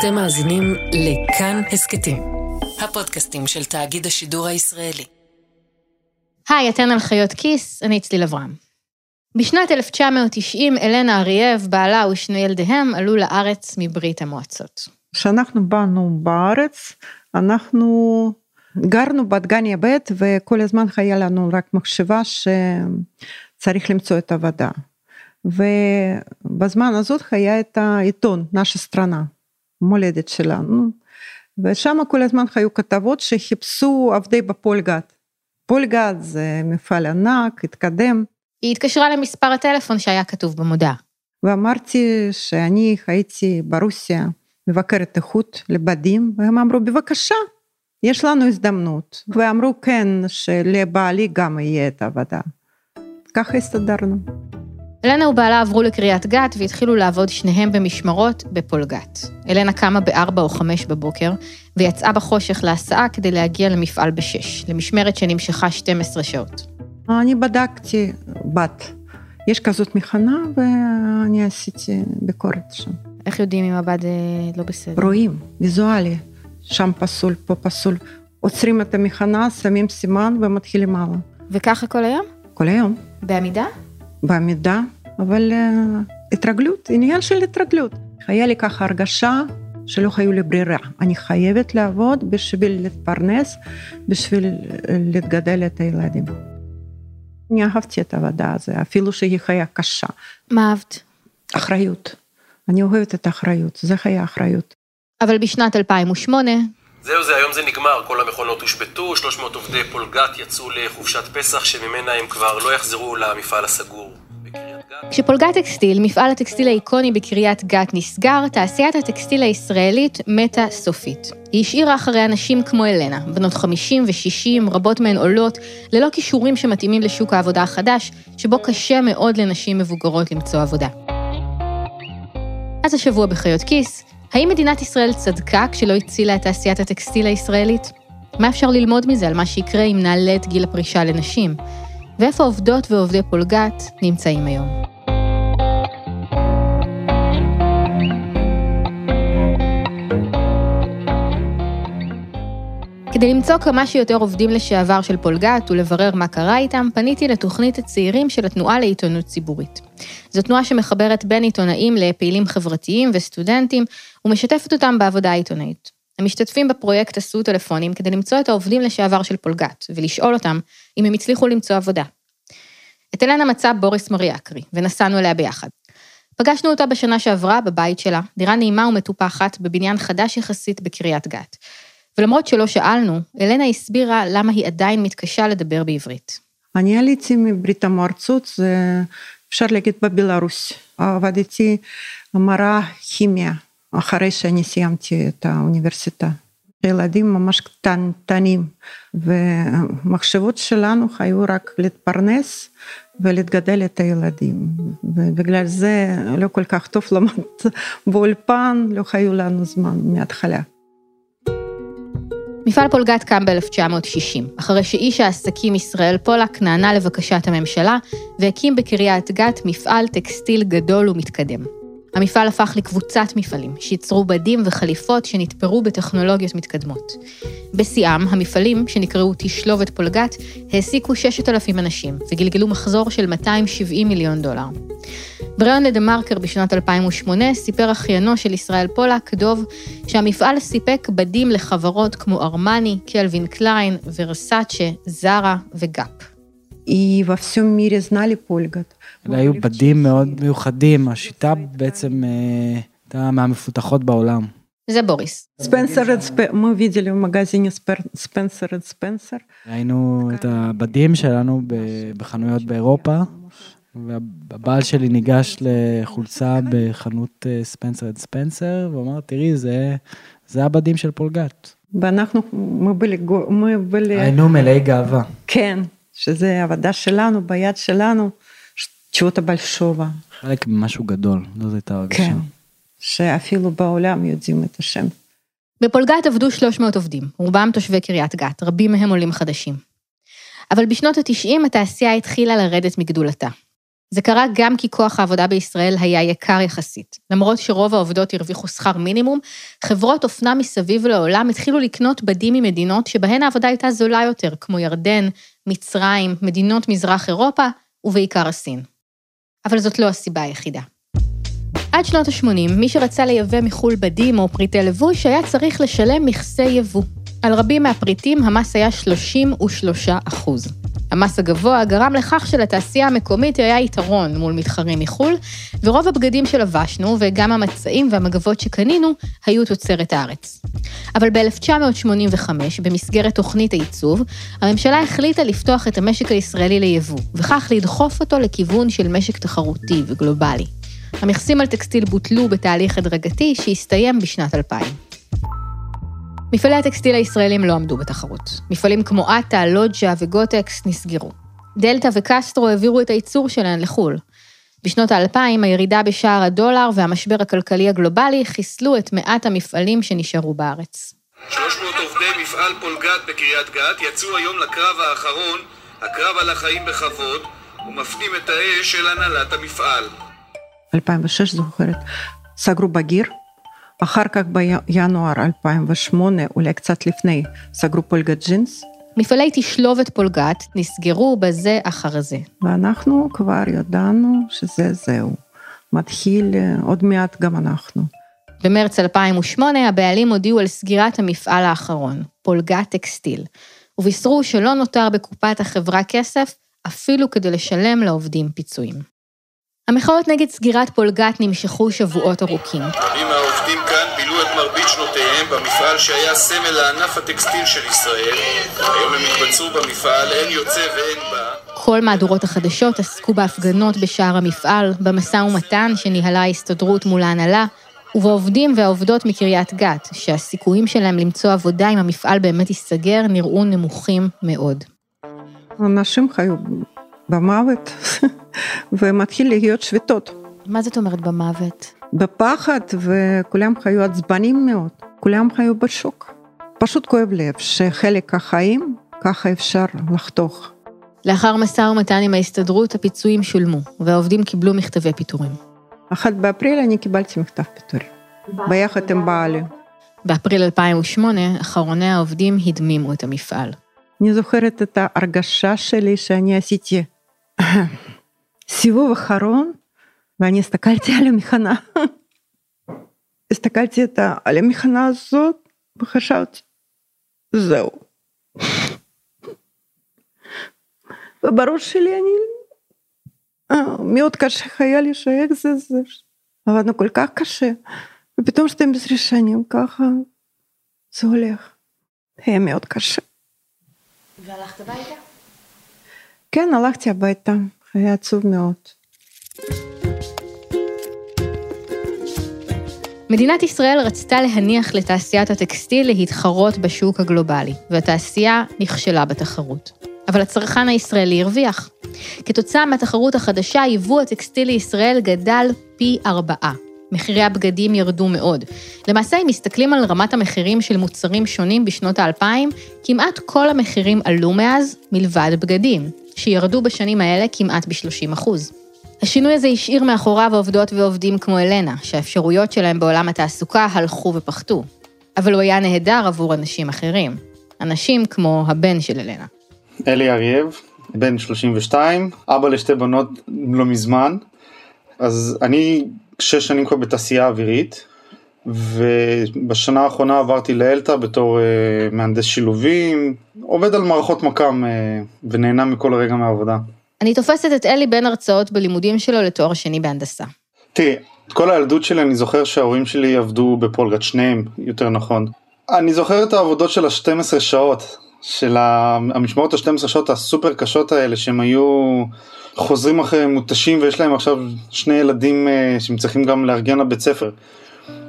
אתם מאזינים לכאן הסכתים, הפודקאסטים של תאגיד השידור הישראלי. היי, אתן על חיות כיס, אני צליל אברהם. בשנת 1990, אלנה אריאב, בעלה ושני ילדיהם עלו לארץ מברית המועצות. כשאנחנו באנו בארץ, אנחנו גרנו בדגניה ב' וכל הזמן היה לנו רק מחשבה שצריך למצוא את העבודה. ובזמן הזאת היה את העיתון, נשה סטרנה, מולדת שלנו, ושם כל הזמן היו כתבות שחיפשו עבדי בפולגת. פולגת זה מפעל ענק, התקדם. היא התקשרה למספר הטלפון שהיה כתוב במודעה. ואמרתי שאני הייתי ברוסיה מבקרת איכות לבדים, והם אמרו, בבקשה, יש לנו הזדמנות. ואמרו כן, שלבעלי גם יהיה את העבודה. ככה הסתדרנו. אלנה ובעלה עברו לקריית גת והתחילו לעבוד שניהם במשמרות בפולגת. אלנה קמה ב-4 או 5 בבוקר, ויצאה בחושך להסעה כדי להגיע למפעל ב-6, למשמרת שנמשכה 12 שעות. אני בדקתי בת. יש כזאת מכנה, ואני עשיתי ביקורת שם. איך יודעים אם הבד אה, לא בסדר? רואים, ויזואלי. שם פסול, פה פסול. עוצרים את המכנה, שמים סימן ומתחילים הלאה. וככה כל היום? כל היום. בעמידה? בעמידה, אבל uh, התרגלות, עניין של התרגלות. היה לי ככה הרגשה שלא היו לי ברירה. אני חייבת לעבוד בשביל להתפרנס, בשביל להתגדל את הילדים. אני אהבתי את העבודה הזו, אפילו שהיא חיה קשה. מה אהבת? אחריות. אני אוהבת את האחריות, זה חיי אחריות. אבל בשנת 2008... זהו זה, היום זה נגמר, כל המכונות הושבתו, 300 עובדי פולגת יצאו לחופשת פסח שממנה הם כבר לא יחזרו למפעל הסגור. כשפולגת טקסטיל, מפעל הטקסטיל האיקוני בקריית גת נסגר, תעשיית הטקסטיל הישראלית מתה סופית. היא השאירה אחרי אנשים כמו אלנה, בנות 50 ו-60, רבות מהן עולות, ללא כישורים שמתאימים לשוק העבודה החדש, שבו קשה מאוד לנשים מבוגרות למצוא עבודה. אז השבוע בחיות כיס, האם מדינת ישראל צדקה כשלא הצילה את תעשיית הטקסטיל הישראלית? מה אפשר ללמוד מזה על מה שיקרה אם נעלה את גיל הפרישה לנשים? ואיפה עובדות ועובדי פולגת נמצאים היום? כדי למצוא כמה שיותר עובדים לשעבר של פולגת ולברר מה קרה איתם, פניתי לתוכנית הצעירים של התנועה לעיתונות ציבורית. זו תנועה שמחברת בין עיתונאים לפעילים חברתיים וסטודנטים, ומשתפת אותם בעבודה העיתונאית. המשתתפים בפרויקט עשו טלפונים כדי למצוא את העובדים לשעבר של פולגת, ולשאול אותם אם הם הצליחו למצוא עבודה. את אלנה מצא בוריס מריאקרי, ונסענו אליה ביחד. פגשנו אותה בשנה שעברה בבית שלה, דירה נעימה ומטופחת בבניין חדש יחסית בקריית גת. ולמרות שלא שאלנו, אלנה הסבירה למה היא עדיין מתקשה לדבר בעברית. אני עליתי מברית המועצות, זה אפשר להגיד בבלארוס. עבדתי מראה כימיה, אחרי שאני סיימתי את האוניברסיטה. ילדים ממש קטנטנים, ומחשבות שלנו היו רק להתפרנס ולהתגדל את הילדים. ובגלל זה לא כל כך טוב למד באולפן, לא היו לנו זמן מההתחלה. מפעל פולגת קם ב-1960, אחרי שאיש העסקים ישראל פולק נענה לבקשת הממשלה והקים בקריית גת מפעל טקסטיל גדול ומתקדם. המפעל הפך לקבוצת מפעלים, שייצרו בדים וחליפות שנתפרו בטכנולוגיות מתקדמות. בשיאם, המפעלים, שנקראו תשלובת פולגת, העסיקו 6,000 אנשים וגלגלו מחזור של 270 מיליון דולר. בריאיון לדה-מרקר בשנת 2008 סיפר אחיינו של ישראל פולק, דוב, שהמפעל סיפק בדים לחברות כמו ארמני, קלווין קליין, ורסאצ'ה, זרה וגאפ. היו בדים מאוד מיוחדים, השיטה בעצם הייתה מהמפותחות בעולם. זה בוריס. ספנסר אנד ספנסר, мы видели в магазине ספנסר אנד ספנסר. ראינו את הבדים שלנו בחנויות באירופה, והבעל שלי ניגש לחולצה בחנות ספנסר אנד ספנסר, ואמר, תראי, זה, זה הבדים של פולגת. ואנחנו, мы были... היינו מלאי גאווה. כן, שזה עבודה שלנו, ביד שלנו, чего-то большого. חלק ממשהו גדול, לא זו הייתה הרגשה. כן, שאפילו בעולם יודעים את השם. בפולגת עבדו 300 עובדים, רובם תושבי קריית גת, רבים מהם עולים חדשים. אבל בשנות ה-90 התעשייה התחילה לרדת מגדולתה. זה קרה גם כי כוח העבודה בישראל היה יקר יחסית. למרות שרוב העובדות הרוויחו שכר מינימום, חברות אופנה מסביב לעולם התחילו לקנות בדים ממדינות שבהן העבודה הייתה זולה יותר, כמו ירדן, מצרים, מדינות מזרח אירופה, ובעיקר הסין. אבל זאת לא הסיבה היחידה. עד שנות ה-80, מי שרצה לייבא מחו"ל בדים או פריטי לבוש היה צריך לשלם מכסי יבוא. על רבים מהפריטים המס היה 33 אחוז. המס הגבוה גרם לכך שלתעשייה המקומית היה יתרון מול מתחרים מחו"ל, ורוב הבגדים שלבשנו, וגם המצעים והמגבות שקנינו, היו תוצרת הארץ. אבל ב-1985, במסגרת תוכנית העיצוב, הממשלה החליטה לפתוח את המשק הישראלי ליבוא, וכך לדחוף אותו לכיוון של משק תחרותי וגלובלי. המכסים על טקסטיל בוטלו בתהליך הדרגתי שהסתיים בשנת 2000. מפעלי הטקסטיל הישראלים לא עמדו בתחרות. מפעלים כמו עטה, לוג'ה וגוטקס נסגרו. דלתא וקסטרו העבירו את הייצור שלהן לחו"ל. בשנות האלפיים הירידה בשער הדולר והמשבר הכלכלי הגלובלי חיסלו את מעט המפעלים שנשארו בארץ. 300 עובדי מפעל פולגת בקריית גת יצאו היום לקרב האחרון, הקרב על החיים בכבוד, ומפנים את האש אל הנהלת המפעל. 2006 זוכרת, סגרו בגיר, אחר כך בינואר 2008, אולי קצת לפני, סגרו פולגת ג'ינס. מפעלי תשלובת פולגת נסגרו בזה אחר זה. ואנחנו כבר ידענו שזה זהו. מתחיל עוד מעט גם אנחנו. במרץ 2008 הבעלים הודיעו על סגירת המפעל האחרון, פולגת טקסטיל, ובישרו שלא נותר בקופת החברה כסף אפילו כדי לשלם לעובדים פיצויים. המחאות נגד סגירת פולגת נמשכו שבועות ארוכים. רבים מהעובדים כאן בילו את מרבית שנותיהם במפעל שהיה סמל לענף הטקסטיל של ישראל. היום הם התבצרו במפעל, אין יוצא ואין בא. כל מהדורות החדשות עסקו בהפגנות בשער המפעל, במשא ומתן שניהלה ההסתדרות מול ההנהלה, ובעובדים והעובדות מקריית גת, שהסיכויים שלהם למצוא עבודה אם המפעל באמת ייסגר נראו נמוכים מאוד. אנשים חיו במוות, ומתחיל להיות שביתות. מה זאת אומרת במוות? בפחד, וכולם חיו עצבנים מאוד, כולם חיו בשוק. פשוט כואב לב שחלק החיים, ככה אפשר לחתוך. לאחר משא ומתן עם ההסתדרות, הפיצויים שולמו, והעובדים קיבלו מכתבי פיטורים. אחת באפריל אני קיבלתי מכתב פיטורים, ביחד עם בעלי. באפריל 2008, אחרוני העובדים הדמימו את המפעל. אני זוכרת את ההרגשה שלי שאני עשיתי סיבוב אחרון, ואני הסתכלתי על המכנה. הסתכלתי על המכנה הזאת, וחשבתי, זהו. ובראש שלי אני... מאוד קשה היה לי שאיך זה זה. עבדנו כל כך קשה, ופתאום 12 שנים ככה זה הולך. היה מאוד קשה. והלכת הביתה? כן, הלכתי הביתה, היה עצוב מאוד. מדינת ישראל רצתה להניח לתעשיית הטקסטיל להתחרות בשוק הגלובלי, והתעשייה נכשלה בתחרות. אבל הצרכן הישראלי הרוויח. כתוצאה מהתחרות החדשה, יבוא הטקסטיל לישראל גדל פי ארבעה. מחירי הבגדים ירדו מאוד. למעשה, אם מסתכלים על רמת המחירים של מוצרים שונים בשנות האלפיים, כמעט כל המחירים עלו מאז, מלבד בגדים, שירדו בשנים האלה כמעט ב-30 השינוי הזה השאיר מאחוריו עובדות ועובדים כמו אלנה, שהאפשרויות שלהם בעולם התעסוקה הלכו ופחתו. אבל הוא היה נהדר עבור אנשים אחרים. אנשים כמו הבן של אלנה. אלי אריאב, בן 32, אבא לשתי בנות לא מזמן. אז אני שש שנים כבר בתעשייה האווירית, ובשנה האחרונה עברתי לאלתא בתור uh, מהנדס שילובים, עובד על מערכות מקם uh, ונהנה מכל רגע מהעבודה. אני תופסת את אלי בין הרצאות בלימודים שלו לתואר שני בהנדסה. תראי, כל הילדות שלי אני זוכר שההורים שלי עבדו בפולגת, שניהם, יותר נכון. אני זוכר את העבודות של ה-12 שעות, של המשמעות ה-12 שעות הסופר קשות האלה, שהם היו חוזרים אחרי מותשים ויש להם עכשיו שני ילדים אה, שהם צריכים גם לארגן לבית ספר.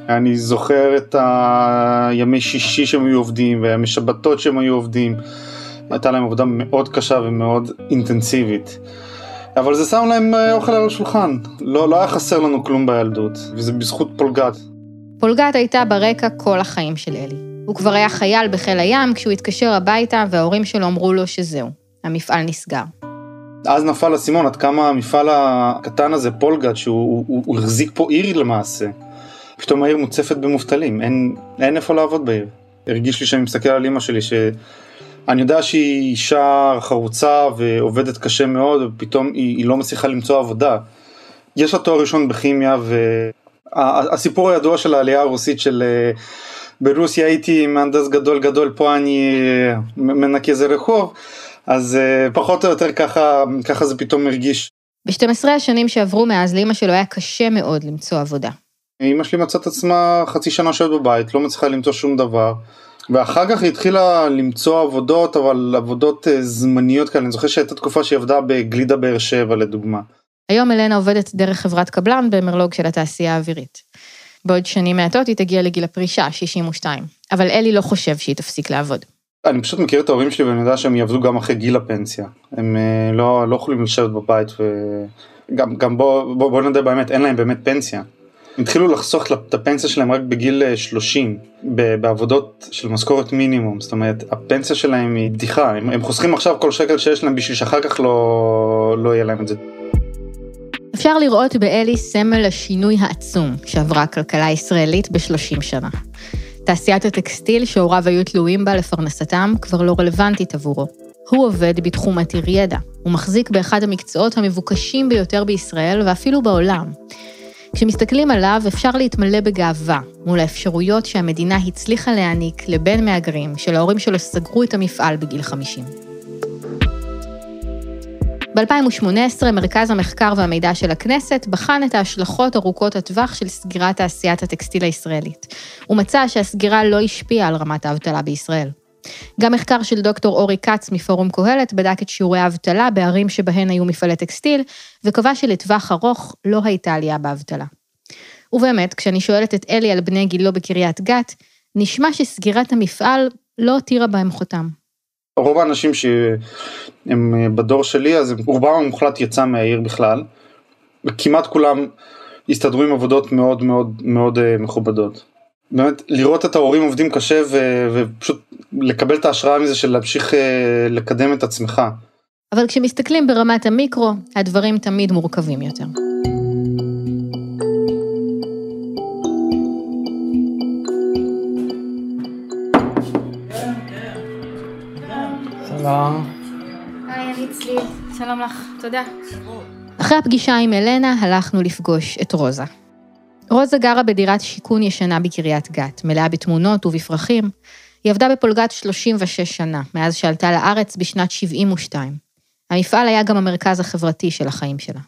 אני זוכר את הימי שישי שהם היו עובדים והימי שבתות שהם היו עובדים. הייתה להם עבודה מאוד קשה ומאוד אינטנסיבית. אבל זה שם להם אה, אוכל על השולחן. לא, לא היה חסר לנו כלום בילדות, וזה בזכות פולגת. פולגת הייתה ברקע כל החיים של אלי. הוא כבר היה חייל בחיל הים כשהוא התקשר הביתה וההורים שלו אמרו לו שזהו, המפעל נסגר. אז נפל אסימון עד כמה המפעל הקטן הזה, פולגת, שהוא הוא, הוא החזיק פה עיר למעשה. פתאום העיר מוצפת במובטלים, אין, אין איפה לעבוד בעיר. הרגיש לי שאני מסתכל על אימא שלי, שאני יודע שהיא אישה חרוצה ועובדת קשה מאוד, ופתאום היא, היא לא מצליחה למצוא עבודה. יש לה תואר ראשון בכימיה, והסיפור הידוע של העלייה הרוסית של ברוסיה הייתי מהנדס גדול גדול, פה אני מנקה איזה רחוב. אז uh, פחות או יותר ככה, ככה זה פתאום הרגיש. ב-12 השנים שעברו מאז, לאמא שלו היה קשה מאוד למצוא עבודה. אמא שלי מצאת את עצמה חצי שנה שעות בבית, לא מצליחה למצוא שום דבר. ואחר כך היא התחילה למצוא עבודות, אבל עבודות uh, זמניות כאלה. אני זוכר שהייתה תקופה שהיא עבדה בגלידה באר שבע לדוגמה. היום אלנה עובדת דרך חברת קבלן במרלוג של התעשייה האווירית. בעוד שנים מעטות היא תגיע לגיל הפרישה, 62. אבל אלי לא חושב שהיא תפסיק לעבוד. אני פשוט מכיר את ההורים שלי ואני יודע שהם יעבדו גם אחרי גיל הפנסיה. הם אה, לא, לא יכולים לשבת בבית וגם גם בוא, בוא, בוא נדע באמת, אין להם באמת פנסיה. התחילו לחסוך את הפנסיה שלהם רק בגיל 30 אה, בעבודות של משכורת מינימום זאת אומרת הפנסיה שלהם היא בדיחה הם, הם חוסכים עכשיו כל שקל שיש להם בשביל שאחר כך לא, לא יהיה להם את זה. אפשר לראות באלי סמל השינוי העצום שעברה הכלכלה הישראלית ב-30 שנה. תעשיית הטקסטיל שהוריו היו תלויים בה לפרנסתם כבר לא רלוונטית עבורו. הוא עובד בתחום עתיר ידע, הוא מחזיק באחד המקצועות המבוקשים ביותר בישראל ואפילו בעולם. כשמסתכלים עליו אפשר להתמלא בגאווה מול האפשרויות שהמדינה הצליחה להעניק לבן מהגרים שלהורים שלו סגרו את המפעל בגיל 50. ב-2018 מרכז המחקר והמידע של הכנסת בחן את ההשלכות ארוכות הטווח של סגירת תעשיית הטקסטיל הישראלית. הוא מצא שהסגירה לא השפיעה על רמת האבטלה בישראל. גם מחקר של דוקטור אורי כץ מפורום קהלת בדק את שיעורי האבטלה בערים שבהן היו מפעלי טקסטיל, וקבע שלטווח ארוך לא הייתה עלייה באבטלה. ובאמת, כשאני שואלת את אלי על בני גילו בקריית גת, נשמע שסגירת המפעל לא הותירה בהם חותם. רוב האנשים שהם בדור שלי אז רובם המוחלט יצא מהעיר בכלל וכמעט כולם הסתדרו עם עבודות מאוד מאוד מאוד אה, מכובדות. באמת לראות את ההורים עובדים קשה ו- ופשוט לקבל את ההשראה מזה של להמשיך אה, לקדם את עצמך. אבל כשמסתכלים ברמת המיקרו הדברים תמיד מורכבים יותר. שלום. היי, אני צליל. שלום לך, תודה. אחרי הפגישה עם אלנה הלכנו לפגוש את רוזה. רוזה גרה בדירת שיכון ישנה בקריית גת, מלאה בתמונות ובפרחים. היא עבדה בפולגת 36 שנה, מאז שעלתה לארץ בשנת 72. המפעל היה גם המרכז החברתי של החיים שלה.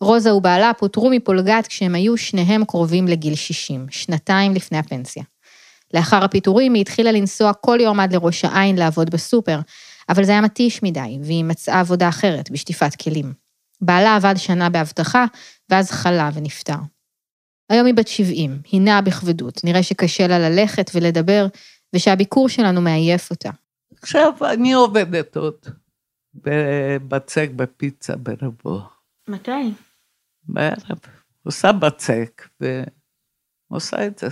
רוזה ובעלה פוטרו מפולגת כשהם היו שניהם קרובים לגיל 60, שנתיים לפני הפנסיה. לאחר הפיטורים היא התחילה לנסוע כל יום עד לראש העין לעבוד בסופר, אבל זה היה מתיש מדי, והיא מצאה עבודה אחרת, בשטיפת כלים. בעלה עבד שנה באבטחה, ואז חלה ונפטר. היום היא בת 70, היא נעה בכבדות, נראה שקשה לה ללכת ולדבר, ושהביקור שלנו מעייף אותה. עכשיו אני עובדת עוד בבצק בפיצה ברבו. מתי? בערב. עושה בצק ועושה את זה.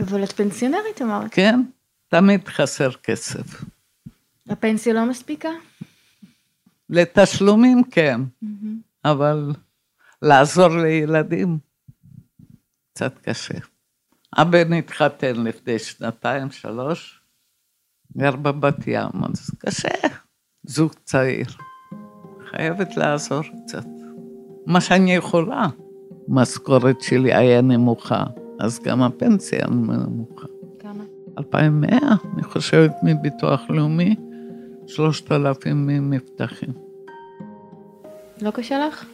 אבל את פנסיונרית אמרת. כן, תמיד חסר כסף. הפנסיה לא מספיקה? לתשלומים כן, אבל לעזור לילדים קצת קשה. הבן התחתן לפני שנתיים, שלוש, גר בבת ים, אז קשה, זוג צעיר. חייבת לעזור קצת. מה שאני יכולה. המשכורת שלי היה נמוכה, אז גם הפנסיה נמוכה. כמה? 2,100, אני חושבת, מביטוח לאומי. שלושת אלפים מבטחים. לא קשה לך?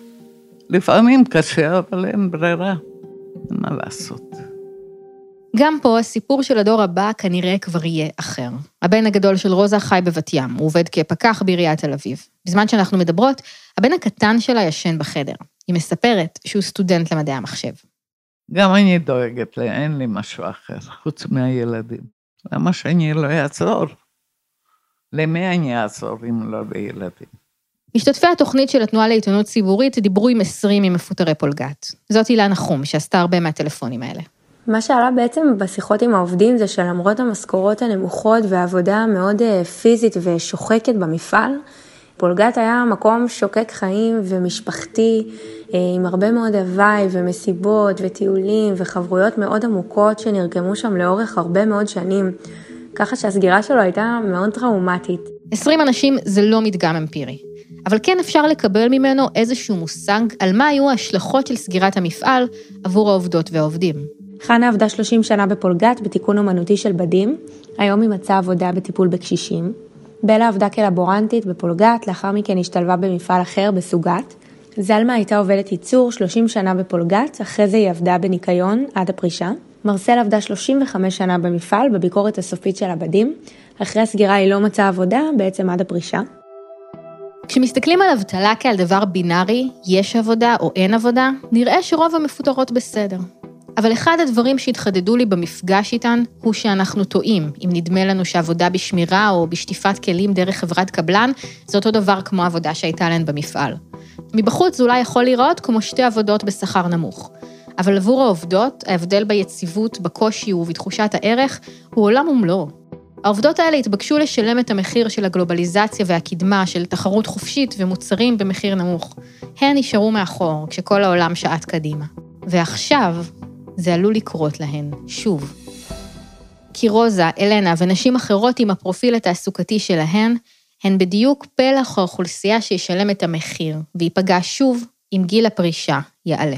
לפעמים קשה, אבל אין ברירה, אין מה לעשות. גם פה הסיפור של הדור הבא כנראה כבר יהיה אחר. הבן הגדול של רוזה חי בבת ים, הוא עובד כפקח בעיריית תל אביב. בזמן שאנחנו מדברות, הבן הקטן שלה ישן בחדר. היא מספרת שהוא סטודנט למדעי המחשב. גם אני דואגת, אין לי משהו אחר, חוץ מהילדים. למה שאני לא אעזור? למי אני אעזור אם לא לילדים? משתתפי התוכנית של התנועה לעיתונות ציבורית דיברו עם 20 ממפוטרי פולגת. זאת הילה נחום, שעשתה הרבה מהטלפונים האלה. מה שעלה בעצם בשיחות עם העובדים זה שלמרות המשכורות הנמוכות והעבודה המאוד אה, פיזית ושוחקת במפעל, פולגת היה מקום שוקק חיים ומשפחתי, אה, עם הרבה מאוד הוואי ומסיבות וטיולים וחברויות מאוד עמוקות שנרקמו שם לאורך הרבה מאוד שנים, ככה שהסגירה שלו הייתה מאוד טראומטית. 20 אנשים זה לא מדגם אמפירי, אבל כן אפשר לקבל ממנו איזשהו מושג על מה היו ההשלכות של סגירת המפעל עבור העובדות והעובדים. חנה עבדה 30 שנה בפולגת בתיקון אומנותי של בדים, היום היא מצאה עבודה בטיפול בקשישים. בלה עבדה כלבורנטית בפולגת, לאחר מכן השתלבה במפעל אחר בסוגת. זלמה הייתה עובדת ייצור 30 שנה בפולגת, אחרי זה היא עבדה בניקיון עד הפרישה. מרסל עבדה 35 שנה במפעל, בביקורת הסופית של הבדים. אחרי הסגירה היא לא מצאה עבודה, בעצם עד הפרישה. כשמסתכלים על אבטלה כעל דבר בינארי, יש עבודה או אין עבודה, נראה שרוב המפוטרות בסדר. אבל אחד הדברים שהתחדדו לי במפגש איתן, הוא שאנחנו טועים, אם נדמה לנו שעבודה בשמירה או בשטיפת כלים דרך חברת קבלן, זה אותו דבר כמו העבודה שהייתה להן במפעל. מבחוץ זה אולי יכול להיראות כמו שתי עבודות בשכר נמוך. אבל עבור העובדות, ההבדל ביציבות, בקושי ובתחושת הערך, הוא עולם ומלואו. העובדות האלה התבקשו לשלם את המחיר של הגלובליזציה והקדמה, של תחרות חופשית ומוצרים במחיר נמוך. הן נשארו מאחור, כשכל העולם שעט קדימה. ועכשיו, זה עלול לקרות להן, שוב. כי רוזה, אלנה ונשים אחרות עם הפרופיל התעסוקתי שלהן, הן בדיוק פלח האוכלוסייה שישלם את המחיר, וייפגע שוב אם גיל הפרישה יעלה.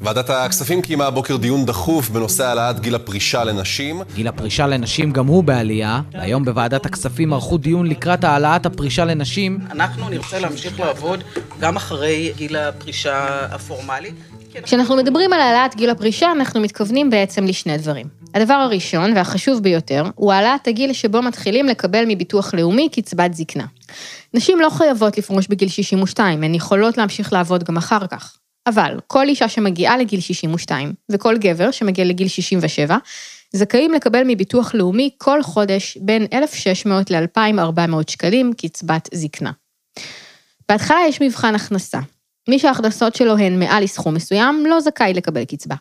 ועדת הכספים קיימה הבוקר דיון דחוף בנושא העלאת גיל הפרישה לנשים. גיל הפרישה לנשים גם הוא בעלייה. היום בוועדת הכספים ערכו דיון לקראת העלאת הפרישה לנשים. אנחנו נרצה להמשיך לעבוד גם אחרי גיל הפרישה הפורמלי. כשאנחנו מדברים על העלאת גיל הפרישה, אנחנו מתכוונים בעצם לשני דברים. הדבר הראשון והחשוב ביותר הוא העלאת הגיל שבו מתחילים לקבל מביטוח לאומי קצבת זקנה. נשים לא חייבות לפרוש בגיל 62, הן יכולות להמשיך לעבוד גם אחר כך. אבל כל אישה שמגיעה לגיל 62, וכל גבר שמגיע לגיל 67, זכאים לקבל מביטוח לאומי כל חודש בין 1,600 ל-2,400 שקלים קצבת זקנה. בהתחלה יש מבחן הכנסה. מי שההכנסות שלו הן מעל לסכום מסוים, לא זכאי לקבל קצבה.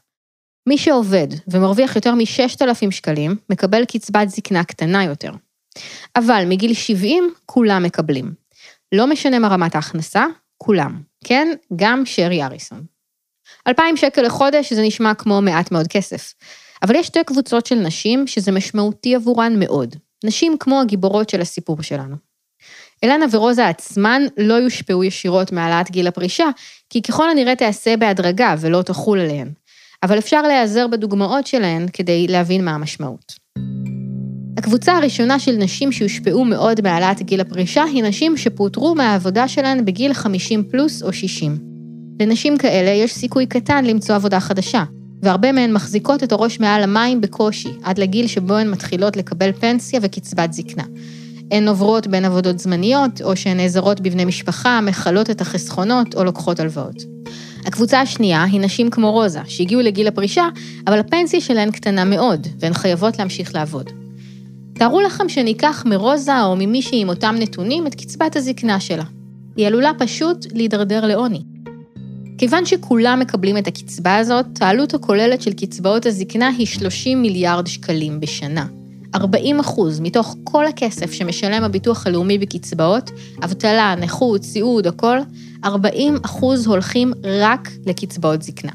מי שעובד ומרוויח יותר מ-6,000 שקלים, מקבל קצבת זקנה קטנה יותר. אבל מגיל 70, כולם מקבלים. לא משנה מה רמת ההכנסה, כולם. כן, גם שרי אריסון. 2,000 שקל לחודש זה נשמע כמו מעט מאוד כסף. אבל יש שתי קבוצות של נשים שזה משמעותי עבורן מאוד. נשים כמו הגיבורות של הסיפור שלנו. אלנה ורוזה עצמן לא יושפעו ישירות מהעלאת גיל הפרישה, כי ככל הנראה תיעשה בהדרגה ולא תחול עליהן. אבל אפשר להיעזר בדוגמאות שלהן כדי להבין מה המשמעות. הקבוצה הראשונה של נשים שהושפעו מאוד מהעלאת גיל הפרישה היא נשים שפוטרו מהעבודה שלהן בגיל 50 פלוס או 60. לנשים כאלה יש סיכוי קטן למצוא עבודה חדשה, והרבה מהן מחזיקות את הראש מעל המים בקושי, עד לגיל שבו הן מתחילות לקבל פנסיה וקצבת זקנה. הן עוברות בין עבודות זמניות, או שהן נעזרות בבני משפחה, מכלות את החסכונות או לוקחות הלוואות. הקבוצה השנייה היא נשים כמו רוזה, שהגיעו לגיל הפרישה, אבל הפנסיה שלהן קטנה מאוד, והן חייבות להמשיך לעבוד. תארו לכם שניקח מרוזה או ממישהי עם אותם נתונים את קצבת הזקנה שלה. היא עלולה פשוט להידרדר לעוני. כיוון שכולם מקבלים את הקצבה הזאת, העלות הכוללת של קצבאות הזקנה היא 30 מיליארד שקלים בשנה. 40 אחוז מתוך כל הכסף שמשלם הביטוח הלאומי בקצבאות, אבטלה, נכות, סיעוד, הכל, 40 אחוז הולכים רק לקצבאות זקנה.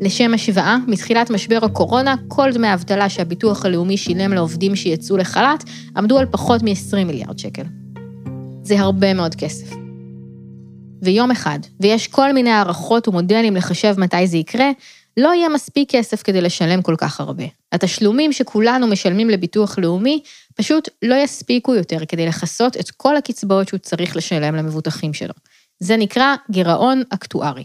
לשם השוואה, מתחילת משבר הקורונה, כל דמי האבטלה שהביטוח הלאומי שילם לעובדים שיצאו לחל"ת, עמדו על פחות מ-20 מיליארד שקל. זה הרבה מאוד כסף. ויום אחד, ויש כל מיני הערכות ומודלים לחשב מתי זה יקרה, לא יהיה מספיק כסף כדי לשלם כל כך הרבה. התשלומים שכולנו משלמים לביטוח לאומי פשוט לא יספיקו יותר כדי לכסות את כל הקצבאות שהוא צריך לשלם למבוטחים שלו. זה נקרא גירעון אקטוארי.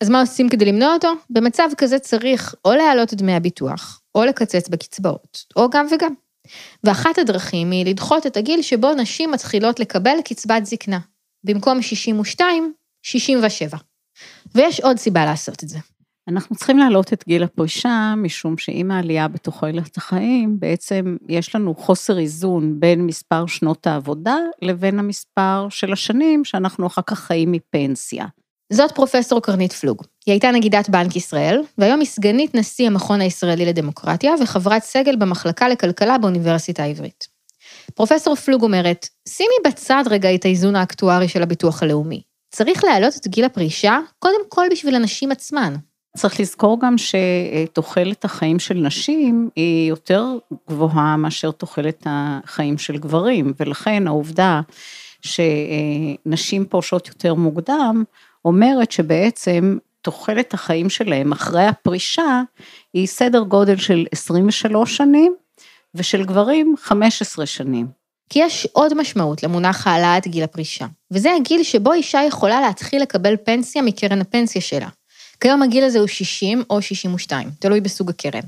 אז מה עושים כדי למנוע אותו? במצב כזה צריך או להעלות את דמי הביטוח, או לקצץ בקצבאות, או גם וגם. ואחת הדרכים היא לדחות את הגיל שבו נשים מתחילות לקבל קצבת זקנה. במקום 62, 67. ויש עוד סיבה לעשות את זה. אנחנו צריכים להעלות את גיל הפרישה, משום שעם העלייה בתוחלת החיים, בעצם יש לנו חוסר איזון בין מספר שנות העבודה לבין המספר של השנים שאנחנו אחר כך חיים מפנסיה. זאת פרופסור קרנית פלוג. היא הייתה נגידת בנק ישראל, והיום היא סגנית נשיא המכון הישראלי לדמוקרטיה וחברת סגל במחלקה לכלכלה באוניברסיטה העברית. פרופסור פלוג אומרת, שימי בצד רגע את האיזון האקטוארי של הביטוח הלאומי. צריך להעלות את גיל הפרישה, קודם כל בשביל הנשים עצמן. צריך לזכור גם שתוחלת החיים של נשים היא יותר גבוהה מאשר תוחלת החיים של גברים, ולכן העובדה שנשים פורשות יותר מוקדם, אומרת שבעצם תוחלת החיים שלהם אחרי הפרישה היא סדר גודל של 23 שנים, ושל גברים 15 שנים. כי יש עוד משמעות למונח העלאת גיל הפרישה, וזה הגיל שבו אישה יכולה להתחיל לקבל פנסיה מקרן הפנסיה שלה. כיום הגיל הזה הוא 60 או 62, תלוי בסוג הקרן.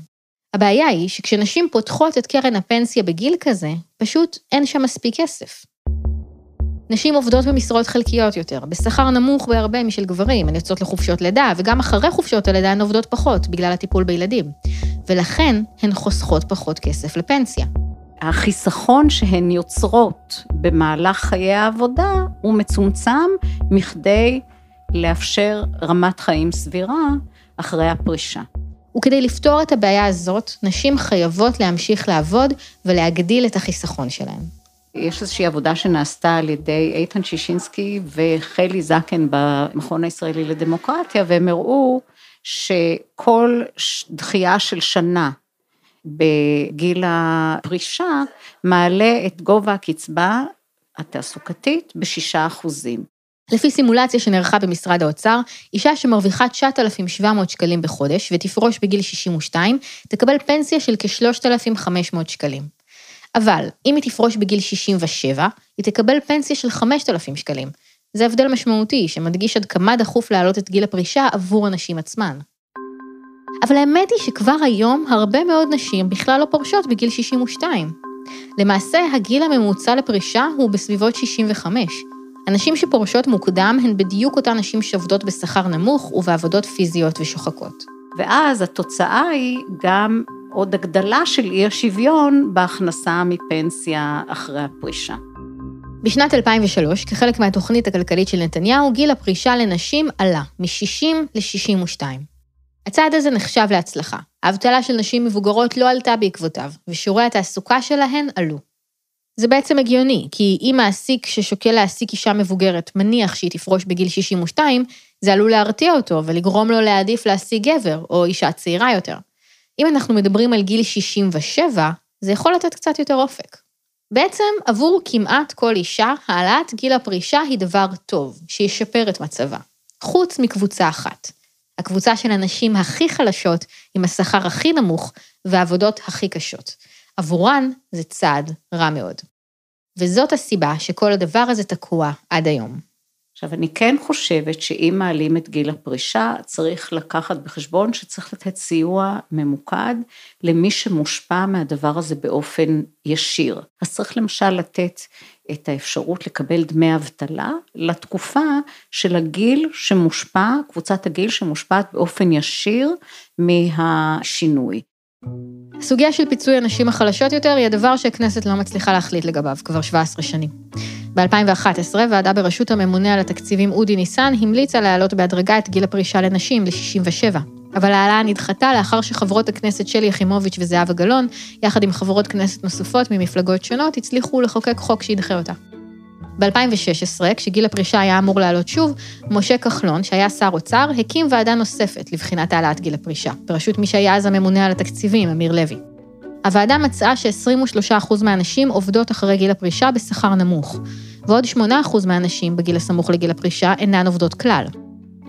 הבעיה היא שכשנשים פותחות את קרן הפנסיה בגיל כזה, פשוט אין שם מספיק כסף. נשים עובדות במשרות חלקיות יותר, בשכר נמוך בהרבה משל גברים, הן יוצאות לחופשות לידה, וגם אחרי חופשות הלידה הן עובדות פחות, בגלל הטיפול בילדים. ולכן הן חוסכות פחות כסף לפנסיה. החיסכון שהן יוצרות במהלך חיי העבודה הוא מצומצם מכדי לאפשר רמת חיים סבירה אחרי הפרישה. וכדי לפתור את הבעיה הזאת, נשים חייבות להמשיך לעבוד ולהגדיל את החיסכון שלהן. יש איזושהי עבודה שנעשתה על ידי איתן שישינסקי וחלי זקן במכון הישראלי לדמוקרטיה, והם הראו שכל דחייה של שנה בגיל הפרישה מעלה את גובה הקצבה התעסוקתית בשישה אחוזים. לפי סימולציה שנערכה במשרד האוצר, אישה שמרוויחה 9,700 שקלים בחודש ותפרוש בגיל 62, תקבל פנסיה של כ-3,500 שקלים. אבל אם היא תפרוש בגיל 67, היא תקבל פנסיה של 5,000 שקלים. זה הבדל משמעותי שמדגיש עד כמה דחוף להעלות את גיל הפרישה עבור הנשים עצמן. אבל האמת היא שכבר היום הרבה מאוד נשים בכלל לא פורשות בגיל 62. למעשה, הגיל הממוצע לפרישה הוא בסביבות 65. הנשים שפורשות מוקדם הן בדיוק אותן נשים שעובדות בשכר נמוך ובעבודות פיזיות ושוחקות. ואז התוצאה היא גם עוד הגדלה של אי השוויון בהכנסה מפנסיה אחרי הפרישה. בשנת 2003, כחלק מהתוכנית הכלכלית של נתניהו, גיל הפרישה לנשים עלה מ-60 ל-62. הצעד הזה נחשב להצלחה. האבטלה של נשים מבוגרות לא עלתה בעקבותיו, ושיעורי התעסוקה שלהן עלו. זה בעצם הגיוני, כי אם מעסיק ששוקל להעסיק אישה מבוגרת מניח שהיא תפרוש בגיל 62, זה עלול להרתיע אותו ולגרום לו להעדיף להשיג גבר או אישה צעירה יותר. אם אנחנו מדברים על גיל 67, זה יכול לתת קצת יותר אופק. בעצם, עבור כמעט כל אישה, העלאת גיל הפרישה היא דבר טוב, שישפר את מצבה. חוץ מקבוצה אחת. הקבוצה של הנשים הכי חלשות, עם השכר הכי נמוך והעבודות הכי קשות. עבורן זה צעד רע מאוד. וזאת הסיבה שכל הדבר הזה תקוע עד היום. עכשיו, אני כן חושבת שאם מעלים את גיל הפרישה, צריך לקחת בחשבון שצריך לתת סיוע ממוקד למי שמושפע מהדבר הזה באופן ישיר. אז צריך למשל לתת את האפשרות לקבל דמי אבטלה לתקופה של הגיל שמושפע, קבוצת הגיל שמושפעת באופן ישיר מהשינוי. הסוגיה של פיצוי הנשים החלשות יותר היא הדבר שהכנסת לא מצליחה להחליט לגביו כבר 17 שנים. ב-2011, ועדה בראשות הממונה על התקציבים אודי ניסן המליצה להעלות בהדרגה את גיל הפרישה לנשים ל-67. אבל ההעלאה נדחתה לאחר שחברות הכנסת שלי יחימוביץ' וזהבה גלאון, יחד עם חברות כנסת נוספות ממפלגות שונות, הצליחו לחוקק חוק שידחה אותה. ב-2016, כשגיל הפרישה היה אמור לעלות שוב, משה כחלון, שהיה שר אוצר, הקים ועדה נוספת לבחינת העלאת גיל הפרישה, בראשות מי שהיה אז הממונה על התקציבים, אמיר לוי. הוועדה מצאה ש-23% מהנשים עובדות אחרי גיל הפרישה בשכר נמוך, ועוד 8% מהנשים בגיל הסמוך לגיל הפרישה אינן עובדות כלל.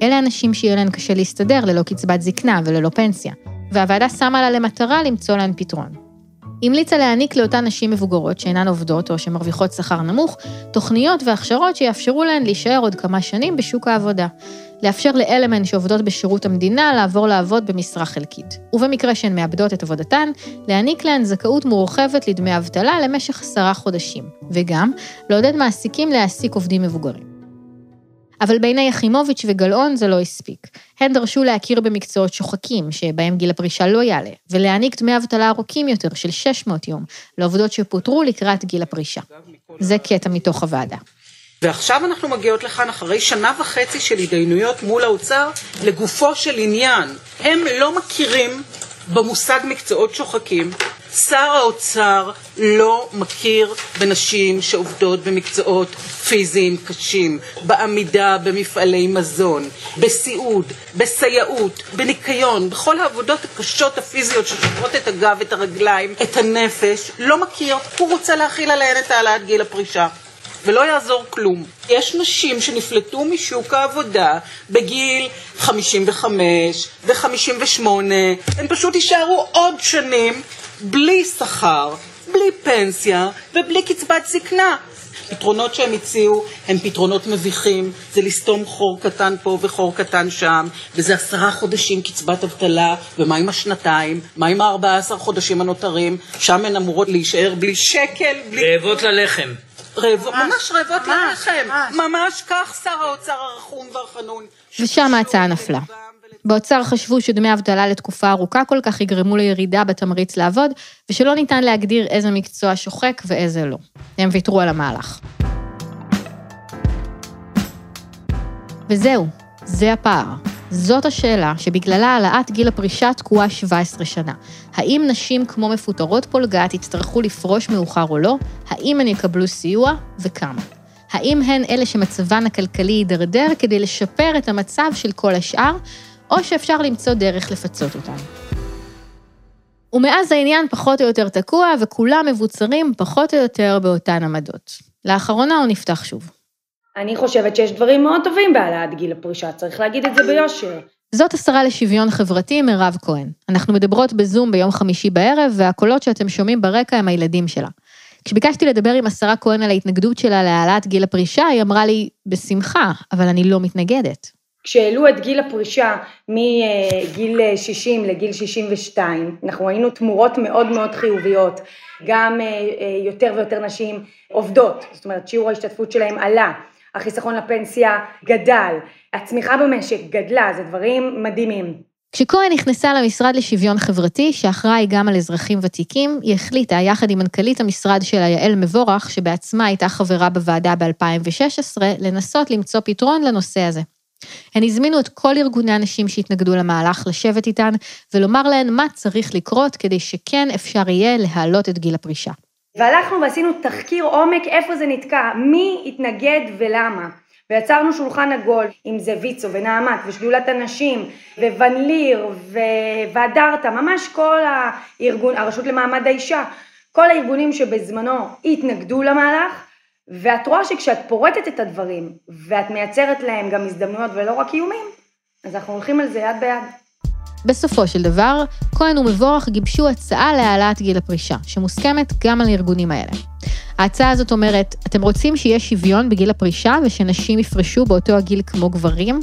אלה אנשים שיהיה להן קשה להסתדר ללא קצבת זקנה וללא פנסיה, והוועדה שמה לה למטרה למצוא להן פתרון. המליצה להעניק לאותן נשים מבוגרות שאינן עובדות או שמרוויחות שכר נמוך, תוכניות והכשרות שיאפשרו להן להישאר עוד כמה שנים בשוק העבודה. לאפשר לאלה מהן שעובדות בשירות המדינה לעבור לעבוד במשרה חלקית. ובמקרה שהן מאבדות את עבודתן, להעניק להן זכאות מורחבת לדמי אבטלה למשך עשרה חודשים. וגם, לעודד מעסיקים להעסיק עובדים מבוגרים. אבל בעיני יחימוביץ' וגלאון זה לא הספיק. הן דרשו להכיר במקצועות שוחקים, שבהם גיל הפרישה לא יעלה, ולהעניק דמי אבטלה ארוכים יותר של 600 יום, לעובדות שפוטרו לקראת גיל הפרישה. זה קטע מתוך הוועדה. ועכשיו אנחנו מגיעות לכאן אחרי שנה וחצי של התדיינויות מול האוצר לגופו של עניין. הם לא מכירים במושג מקצועות שוחקים, שר האוצר לא מכיר בנשים שעובדות במקצועות פיזיים קשים, בעמידה במפעלי מזון, בסיעוד, בסייעות, בניקיון, בכל העבודות הקשות הפיזיות ששוברות את הגב, את הרגליים, את הנפש, לא מכיר, הוא רוצה להכיל עליהן את העלאת גיל הפרישה. ולא יעזור כלום. יש נשים שנפלטו משוק העבודה בגיל 55 ו-58, הן פשוט יישארו עוד שנים בלי שכר, בלי פנסיה ובלי קצבת זקנה. פתרונות שהם הציעו הם פתרונות מביכים, זה לסתום חור קטן פה וחור קטן שם, וזה עשרה חודשים קצבת אבטלה, ומה עם השנתיים? מה עם הארבעה עשר חודשים הנותרים? שם הן אמורות להישאר בלי שקל, בלי... רעבות ללחם. רעבות, ממש רעבות ללחם, ממש כך שר האוצר הרחום והחנון. ושם ההצעה נפלה. באוצר חשבו שדמי אבטלה לתקופה ארוכה כל כך יגרמו לירידה בתמריץ לעבוד, ושלא ניתן להגדיר איזה מקצוע שוחק ואיזה לא. הם ויתרו על המהלך. וזהו, זה הפער. זאת השאלה שבגללה העלאת גיל הפרישה תקועה 17 שנה. האם נשים כמו מפוטרות פולגת יצטרכו לפרוש מאוחר או לא? האם הן יקבלו סיוע וכמה? האם הן אלה שמצבן הכלכלי יידרדר כדי לשפר את המצב של כל השאר, או שאפשר למצוא דרך לפצות אותן? ומאז העניין פחות או יותר תקוע, וכולם מבוצרים פחות או יותר באותן עמדות. לאחרונה הוא נפתח שוב. אני חושבת שיש דברים מאוד טובים בהעלאת גיל הפרישה, צריך להגיד את זה ביושר. זאת השרה לשוויון חברתי, מירב כהן. אנחנו מדברות בזום ביום חמישי בערב, והקולות שאתם שומעים ברקע הם הילדים שלה. כשביקשתי לדבר עם השרה כהן על ההתנגדות שלה להעלאת גיל הפרישה, היא אמרה לי, בשמחה, אבל אני לא מתנגדת. כשהעלו את גיל הפרישה מגיל 60 לגיל 62, אנחנו ראינו תמורות מאוד מאוד חיוביות, גם יותר ויותר נשים עובדות, זאת אומרת שיעור ההשתתפות שלהם עלה, החיסכון לפנסיה גדל, הצמיחה במשק גדלה, זה דברים מדהימים. כשכהן נכנסה למשרד לשוויון חברתי, שאחראי גם על אזרחים ותיקים, היא החליטה, יחד עם מנכ"לית המשרד שלה, יעל מבורך, שבעצמה הייתה חברה בוועדה ב-2016, לנסות למצוא פתרון לנושא הזה. הן הזמינו את כל ארגוני הנשים שהתנגדו למהלך לשבת איתן ולומר להן מה צריך לקרות כדי שכן אפשר יהיה להעלות את גיל הפרישה. והלכנו ועשינו תחקיר עומק איפה זה נתקע, מי התנגד ולמה. ויצרנו שולחן עגול, אם זה ויצו ונעמת ושדולת הנשים וון ליר והדרתה, ממש כל הארגון, הרשות למעמד האישה, כל הארגונים שבזמנו התנגדו למהלך, ואת רואה שכשאת פורטת את הדברים ואת מייצרת להם גם הזדמנויות ולא רק איומים, אז אנחנו הולכים על זה יד ביד. בסופו של דבר, כהן ומבורך גיבשו הצעה להעלאת גיל הפרישה, שמוסכמת גם על הארגונים האלה. ההצעה הזאת אומרת, אתם רוצים שיהיה שוויון בגיל הפרישה ושנשים יפרשו באותו הגיל כמו גברים?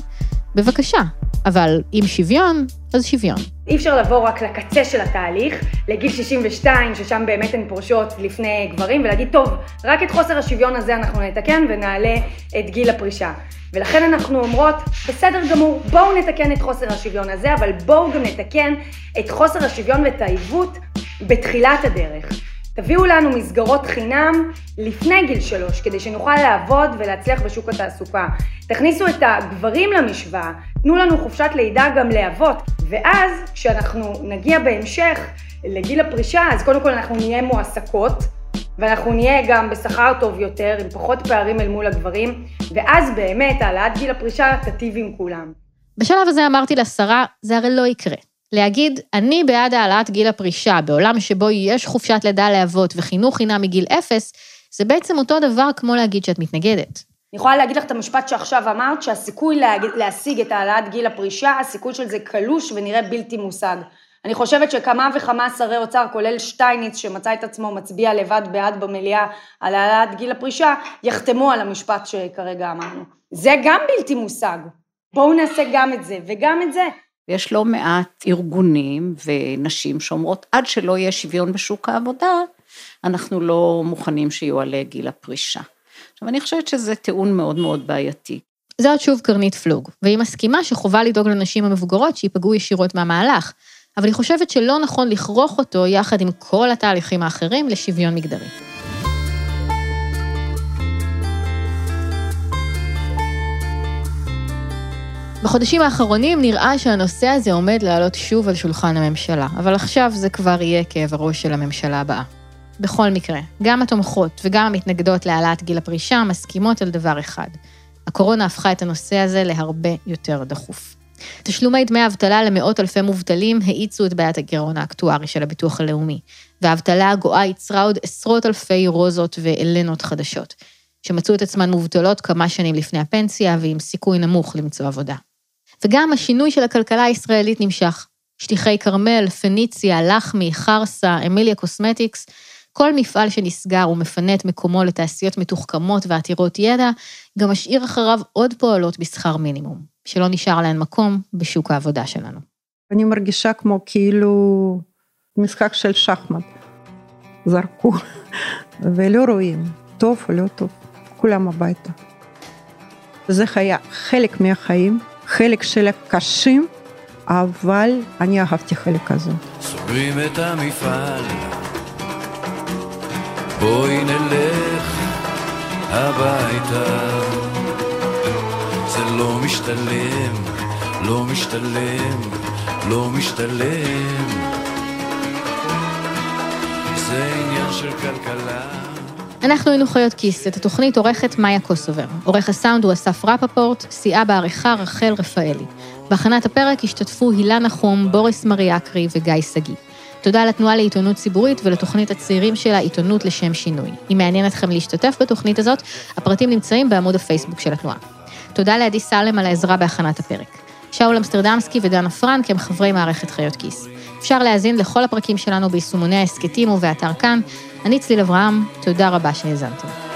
בבקשה, אבל אם שוויון, אז שוויון. אי אפשר לבוא רק לקצה של התהליך, לגיל 62, ששם באמת הן פורשות לפני גברים, ולהגיד, טוב, רק את חוסר השוויון הזה אנחנו נתקן ונעלה את גיל הפרישה. ולכן אנחנו אומרות, בסדר גמור, בואו נתקן את חוסר השוויון הזה, אבל בואו גם נתקן את חוסר השוויון ואת העיוות בתחילת הדרך. תביאו לנו מסגרות חינם לפני גיל שלוש, כדי שנוכל לעבוד ולהצליח בשוק התעסוקה. תכניסו את הגברים למשוואה, תנו לנו חופשת לידה גם לאבות, ואז כשאנחנו נגיע בהמשך לגיל הפרישה, אז קודם כל אנחנו נהיה מועסקות, ואנחנו נהיה גם בשכר טוב יותר, עם פחות פערים אל מול הגברים, ואז באמת העלאת גיל הפרישה תטיב עם כולם. בשלב הזה אמרתי לשרה, זה הרי לא יקרה. להגיד, אני בעד העלאת גיל הפרישה בעולם שבו יש חופשת לידה לאבות וחינוך חינם מגיל אפס, זה בעצם אותו דבר כמו להגיד שאת מתנגדת. אני יכולה להגיד לך את המשפט שעכשיו אמרת, שהסיכוי להגיד, להשיג את העלאת גיל הפרישה, הסיכוי של זה קלוש ונראה בלתי מושג. אני חושבת שכמה וכמה שרי אוצר, כולל שטייניץ, שמצא את עצמו מצביע לבד בעד במליאה על העלאת גיל הפרישה, יחתמו על המשפט שכרגע אמרנו. זה גם בלתי מושג. בואו נעשה גם את זה וגם את זה. יש לא מעט ארגונים ונשים שאומרות, עד שלא יהיה שוויון בשוק העבודה, אנחנו לא מוכנים שיועלה גיל הפרישה. עכשיו, אני חושבת שזה טיעון מאוד מאוד בעייתי. זאת שוב קרנית פלוג, והיא מסכימה שחובה לדאוג לנשים המבוגרות שייפגעו ישירות מהמהלך, אבל היא חושבת שלא נכון לכרוך אותו יחד עם כל התהליכים האחרים לשוויון מגדרי. בחודשים האחרונים נראה שהנושא הזה עומד לעלות שוב על שולחן הממשלה, אבל עכשיו זה כבר יהיה כאב הראש של הממשלה הבאה. בכל מקרה, גם התומכות וגם המתנגדות להעלאת גיל הפרישה מסכימות על דבר אחד. הקורונה הפכה את הנושא הזה להרבה יותר דחוף. תשלומי דמי אבטלה למאות אלפי מובטלים האיצו את בעיית הגירעון האקטוארי של הביטוח הלאומי, והאבטלה הגואה ייצרה עוד עשרות אלפי רוזות ואלנות חדשות, שמצאו את עצמן מובטלות כמה שנים לפני הפנסיה ועם סיכוי נמוך למצוא עבודה. וגם השינוי של הכלכלה הישראלית נמשך. שטיחי כרמל, פניציה, לחמי, חרסה, אמיליה קוסמטיקס, כל מפעל שנסגר ומפנה את מקומו לתעשיות מתוחכמות ועתירות ידע, גם משאיר אחריו עוד פועלות בשכר מינימום, שלא נשאר להן מקום בשוק העבודה שלנו. אני מרגישה כמו כאילו משחק של שחמט. זרקו, ולא רואים, טוב או לא טוב, כולם הביתה. זה היה חלק מהחיים, חלק של הקשים, אבל אני אהבתי חלק הזה. סוגרים את המפעל בואי נלך הביתה. זה לא משתלם, לא משתלם, לא משתלם. זה עניין של כלכלה. אנחנו היינו חיות כיס, את התוכנית עורכת מאיה קוסובר. עורך הסאונד הוא אסף רפפורט, סייעה בעריכה רחל רפאלי. בהכנת הפרק השתתפו הילה נחום, בוריס מריאקרי וגיא שגיא. תודה לתנועה לעיתונות ציבורית ולתוכנית הצעירים שלה, עיתונות לשם שינוי. אם מעניין אתכם להשתתף בתוכנית הזאת, הפרטים נמצאים בעמוד הפייסבוק של התנועה. תודה לעדי סלם על העזרה בהכנת הפרק. שאול אמסטרדמסקי ודנה פרנק הם חברי מערכת חיות כיס. אפשר להאזין לכל הפרקים שלנו ביישומוני ההסכתים ובאתר כאן. אני צליל אברהם, תודה רבה שהאזנתם.